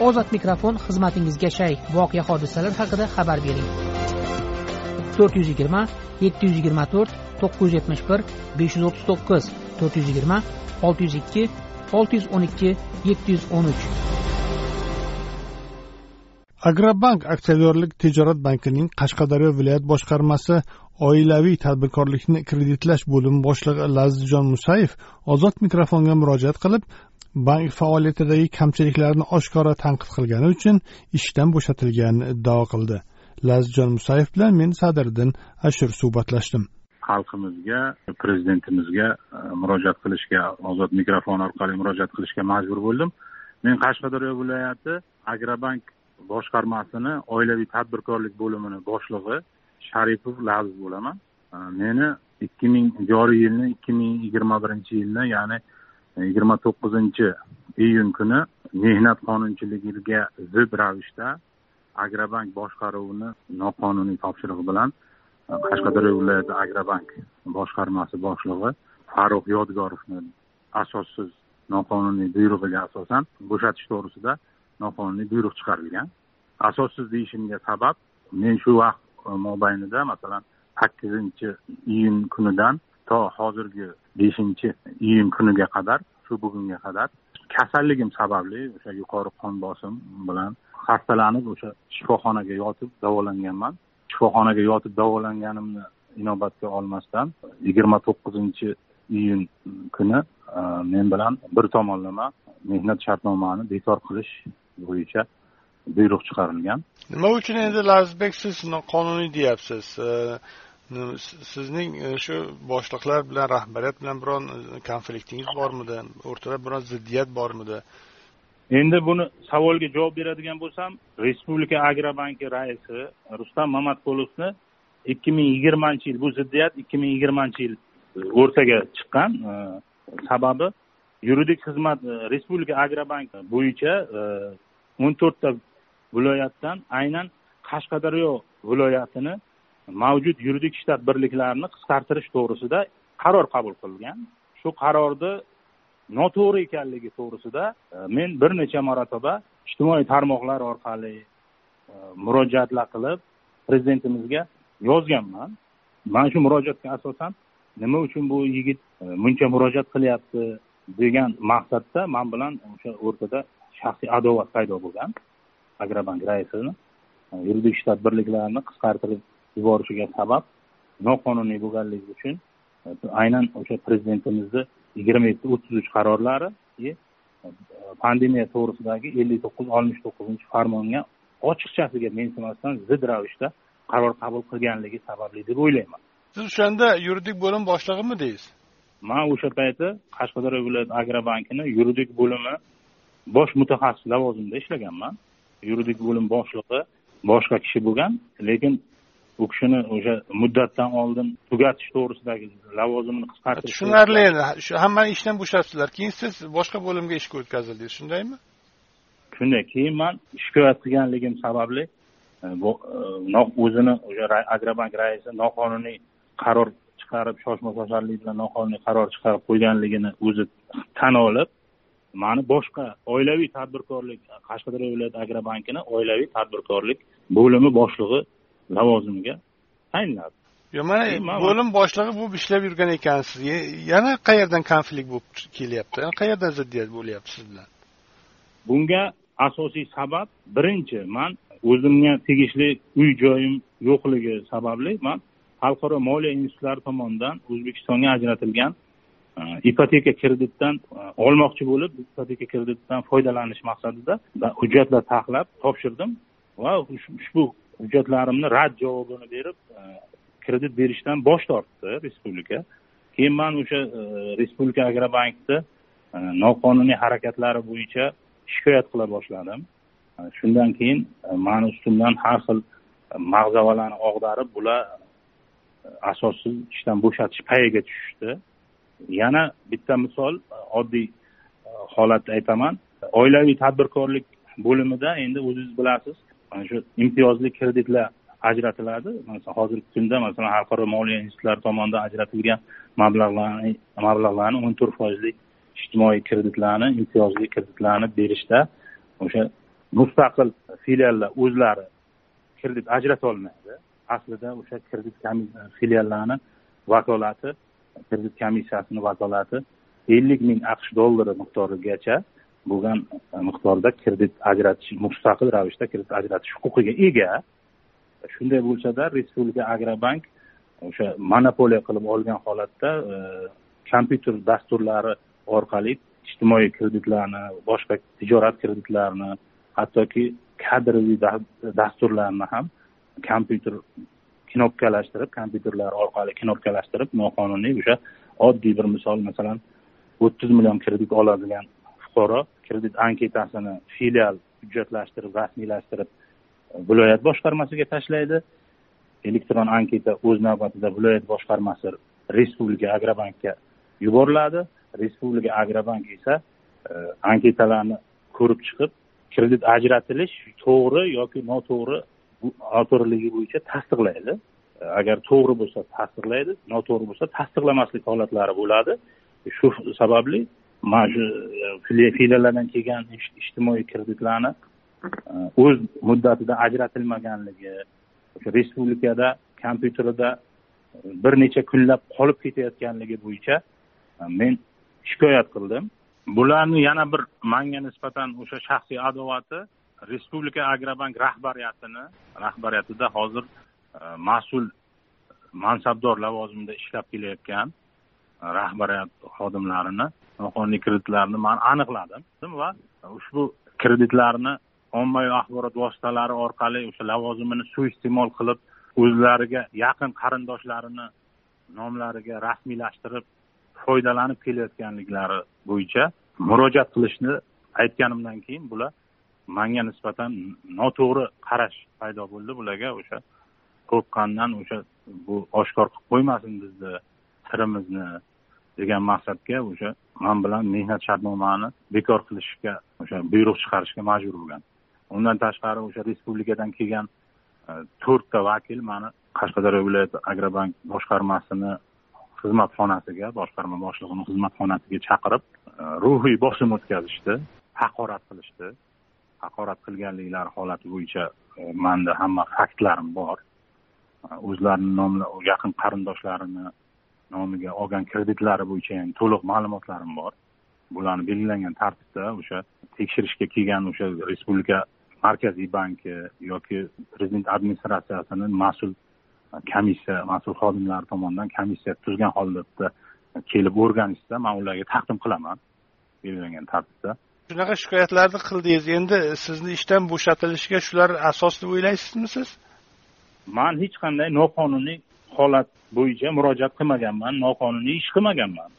ozod mikrofon xizmatingizga shay. Voqea hodisalar haqida xabar bering. To'rt yuz yigirma yetti yuz yigirma to'rt to'qqiz yuz yetmish bir besh yuz o'ttiz to'qqiz to'rt yuz yigirma olti yuz ikki olti yuz o'n ikki yetti yuz o'n uch. Agrobank aksiyadorlik tijorat bankining qashqadaryo viloyat boshqarmasi oilaviy tadbirkorlikni kreditlash bo'limi boshlig'i lazizjon musayev ozod mikrofonga murojaat qilib bank faoliyatidagi kamchiliklarni oshkora tanqid qilgani uchun ishdan bo'shatilganini iddao qildi. Lazizjon musayev bilan men sadiriddin ashur suhbatlashdim. Xalqimizga prezidentimizga e, murojaat qilishga ozod mikrofon orqali murojaat qilishga majbur bo'ldim. Men qashqadaryo viloyati agrobank boshqarmasini oilaviy tadbirkorlik bo'limini boshlig'i sharipov laziz bo'laman. E, meni ikki ming joriy yilni ikki ming yigirma birinchi yilni ya'ni yigirma to'qqizinchi iyun kuni mehnat qonunchiligiga zid ravishda agrobank boshqaruvini noqonuniy topshirig'i bilan e, qashqadaryo viloyati agrobank boshqarmasi boshlig'i farruh yodgorovni asossiz noqonuniy buyrug'iga asosan bo'shatish to'g'risida noqonuniy buyruq chiqarilgan. Asossiz deyishimga sabab men shu vaqt e, mobaynida masalan sakkizinchi iyun kunidan to hozirgi beshinchi iyun kuniga qadar shu bugunga qadar kasalligim sababli o'sha yuqori qon bosim bilan xastalanib o'sha shifoxonaga yotib davolanganman. Shifoxonaga yotib davolanganimni inobatga olmasdan yigirma to'qqizinchi iyun kuni e, men bilan bir tomonlama mehnat shartnomani bekor qilish bo'yicha buyruq chiqarilgan. Nima uchun endi lazizbek siz qonuniy deyapsiz? E, sizning e, shu boshliqlar bilan rahbariyat bilan biron e, konfliktingiz bormidi? O'rtada biron ziddiyat bormidi? Endi buni savolga javob beradigan bo'lsam respublika agrobanki raisi rustam mamatqulovni ikki ming yigirmanchi yil bu ziddiyat ikki ming yigirmanchi yil o'rtaga chiqqan e, sababi yuridik xizmat respublika agrobank bo'yicha o'n to'rtta viloyatdan aynan qashqadaryo viloyatini mavjud yuridik shtat birliklarini qisqartirish to'g'risida qaror qabul qilgan. Shu qarorni noto'g'ri ekanligi to'g'risida e, men bir necha marotaba ijtimoiy tarmoqlar orqali e, murojaatlar qilib prezidentimizga yozganman. Mana shu murojaatga asosan nima uchun bu yigit e, buncha murojaat qilyapti degan maqsadda man bilan o'sha o'rtada shaxsiy adovat paydo bo'lgan. Agrobank raisini yuridik shtat birliklarini qisqartirib yuborishiga sabab noqonuniy bo'lganligi uchun aynan o'sha prezidentimizni yigirma yetti o'ttiz uch qarorlari pandemiya to'g'risidagi ellik to'qqiz oltmish to'qqizinchi farmonga ochiqchasiga mensimasdan zid ravishda qaror qabul qilganligi sababli deb o'ylayman. Siz o'shanda yuridik bo'lim boshlig'imidingiz man o'sha payti qashqadaryo viloyat agrobankini yuridik bo'limi bosh mutaxassis lavozimida ishlaganman. Yuridik bo'lim boshlig'i boshqa kishi bo'lgan lekin u kishini o'sha muddatdan oldin tugatish to'g'risidagi lavozimini qisqartirish tushunarli endi shu hammani ishdan bo'shatibdilar keyin siz boshqa bo'limga ishga o'tkazildingiz. Shundaymi? Shunday. Keyin man shikoyat qilganligim sababli e, e, o'zini o'sha agrobank raisi noqonuniy qaror chiqarib shoshma shosharlik bilan noqonuniy qaror chiqarib qo'yganligini o'zi tan olib mani boshqa oilaviy tadbirkorlik qashqadaryo viloyati agrobankini oilaviy tadbirkorlik bo'limi boshlig'i lavozimiga tayinladi yo mana bo'lim boshlig'i bo'lib ishlab yurgan ekansiz. Yana qayerdan konflikt bo'lib kelyapti? Qayerdan ziddiyat bo'lyapti siz bilan bunga asosiy sabab birinchi man o'zimga tegishli uy joyim yo'qligi sababli man xalqaro moliya institutlari tomonidan o'zbekistonga ajratilgan e, ipoteka kreditdan e, olmoqchi bo'lib ipoteka kreditidan foydalanish maqsadida hujjatlar taxlab topshirdim va ushbu hujjatlarimni rad javobini berib e, kredit berishdan bosh tortdi respublika. Keyin man o'sha e, respublika agrobankni e, noqonuniy harakatlari bo'yicha shikoyat qila boshladim. Shundan keyin mani ustimdan har xil mag'zavalarni og'darib bular asossiz ishdan bo'shatish payiga tushishdi. Yana bitta misol oddiy holatni aytaman. Oilaviy tadbirkorlik bo'limida endi o'zingiz bilasiz mana shu imtiyozli kreditlar ajratiladi. Masalan hozirgi kunda masalan xalqaro moliya institutlari tomonidan ajratilgan mablag'larni mablag'larni o'n to'rt foizli ijtimoiy kreditlarni imtiyozli kreditlarni berishda o'sha mustaqil filiallar o'zlari kredit ajrata olmaydi. Aslida o'sha kredit filiallarni vakolati kredit komissiyasini vakolati ellik ming aqsh dollari miqdorigacha bo'lgan e, miqdorda kredit ajratish mustaqil ravishda kredit ajratish huquqiga ega. Shunday bo'lsada respublika agrobank o'sha monopoliya qilib olgan holatda e, kompyuter dasturlari orqali ijtimoiy kreditlarni boshqa tijorat kreditlarini hattoki kadrli dasturlarni ham kompyuter knopkalashtirib kompyuterlar orqali knopkalashtirib noqonuniy o'sha oddiy bir misol masalan o'ttiz million kredit oladigan fuqaro kredit anketasini filial hujjatlashtirib rasmiylashtirib e, viloyat boshqarmasiga tashlaydi. Elektron anketa o'z navbatida viloyat boshqarmasi respublika agrobankka yuboriladi. Respublika agrobank esa e, anketalarni ko'rib chiqib kredit ajratilish to'g'ri yoki noto'g'ri noto'g'riligi bo'yicha tasdiqlaydi. E, agar to'g'ri bo'lsa tasdiqlaydi noto'g'ri bo'lsa tasdiqlamaslik holatlari bo'ladi. E, shu sababli mana shu e, filiallardan kelgan ijtimoiy kreditlarni e, o'z muddatida ajratilmaganligi respublikada kompyuterida e, bir necha kunlab qolib ketayotganligi bo'yicha e, men shikoyat qildim. Bularni yana bir manga nisbatan o'sha shaxsiy adovati respublika agrobank rahbariyatini rahbariyatida hozir mas'ul mansabdor lavozimida ishlab kelayotgan rahbariyat xodimlarini noqonuniy kreditlarni man aniqladim va ushbu kreditlarni ommaviy axborot vositalari orqali o'sha lavozimini suiiste'mol qilib o'zlariga yaqin qarindoshlarini nomlariga rasmiylashtirib foydalanib kelayotganliklari bo'yicha murojaat qilishni aytganimdan keyin bular manga nisbatan noto'g'ri qarash paydo bo'ldi. Bularga o'sha qo'rqqandan o'sha bu oshkor qilib qo'ymasin bizni sirimizni degan maqsadga o'sha man bilan mehnat shartnomani bekor qilishga o'sha buyruq chiqarishga majbur bo'lgan. Undan tashqari o'sha respublikadan kelgan e, to'rtta vakil mani qashqadaryo viloyati agrobank boshqarmasini xizmatxonasiga boshqarma boshlig'ini xizmatxonasiga chaqirib e, ruhiy bosim o'tkazishdi haqorat qilishdi. Haqorat qilganliklari holati bo'yicha e, manda hamma faktlarim bor. O'zlarini nomla yaqin qarindoshlarini nomiga olgan kreditlari bo'yicha ham to'liq ma'lumotlarim bor. Bularni belgilangan tartibda o'sha tekshirishga kelgan o'sha respublika markaziy banki yoki prezident administratsiyasini mas'ul komissiya mas'ul xodimlari tomonidan komissiya tuzgan holatda kelib o'rganishsa man ularga taqdim qilaman belgilangan tartibda. Shunaqa shikoyatlarni qildingiz. Endi sizni ishdan bo'shatilishiga shular asos deb o'ylaysizmi siz? Man hech qanday noqonuniy holat bo'yicha murojaat qilmaganman noqonuniy ish qilmaganman.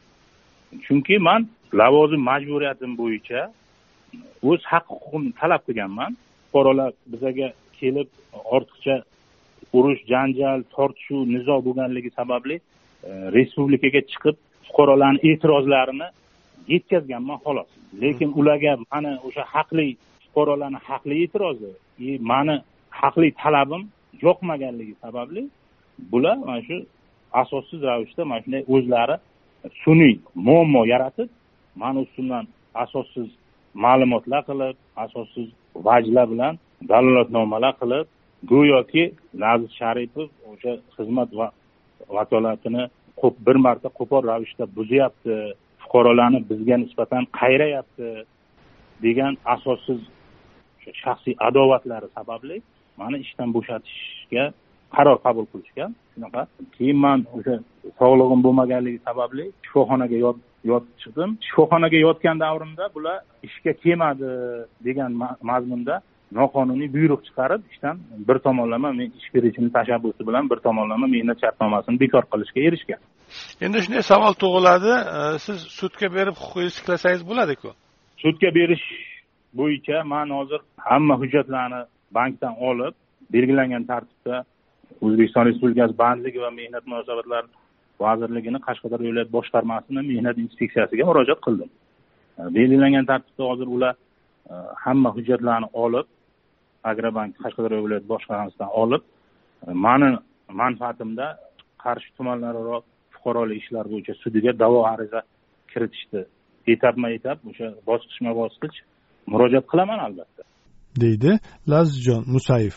Chunki man lavozim majburiyatim bo'yicha o'z haq huquqimni talab qilganman. Fuqarolar bizaga kelib ortiqcha urush janjal tortishuv nizo bo'lganligi sababli e, respublikaga chiqib fuqarolarni e'tirozlarini yetkazganman xolos. Lekin ularga mani o'sha haqli fuqarolarni haqli e'tirozi и mani haqli talabim yoqmaganligi sababli bular mana shu asossiz ravishda mana shunday o'zlari sun'iy muammo yaratib mana ustimdan asossiz ma'lumotlar qilib asossiz vajlar bilan dalolatnomalar qilib go'yoki nazir sharipov o'sha xizmat va vakolatini bir marta qo'pol ravishda buzyapti fuqarolarni bizga nisbatan qayrayapti degan asossiz shaxsiy adovatlari sababli mani ishdan bo'shatishga qaror qabul qilishgan. Shunaqa. Keyin man o'sha sog'lig'im bo'lmaganligi sababli shifoxonaga yotib chiqdim shifoxonaga yotgan davrimda bular ishga kelmadi degan mazmunda noqonuniy buyruq chiqarib ishdan bir tomonlama men ish beruvchini tashabbusi bilan bir tomonlama mehnat shartnomasini bekor qilishga erishgan. Endi shunday savol tug'iladi. Siz sudga berib huquqingizni tiklasangiz bo'ladiku? Sudga berish bo'yicha man hozir hamma hujjatlarni bankdan olib belgilangan tartibda o'zbekiston respublikasi bandlik va mehnat munosabatlari vazirligini qashqadaryo viloyat boshqarmasini mehnat inspeksiyasiga murojaat qildim. E, belgilangan tartibda hozir ular e, hamma hujjatlarni olib agrobank qashqadaryo viloyat boshqarmasidan olib e, mani manfaatimda qarshi tumanlararo fuqarolik ishlar bo'yicha sudiga da'vo ariza kiritishdi. Etapma etap o'sha bosqichma bosqich murojaat qilaman albatta. Deydi lazizjon musayev.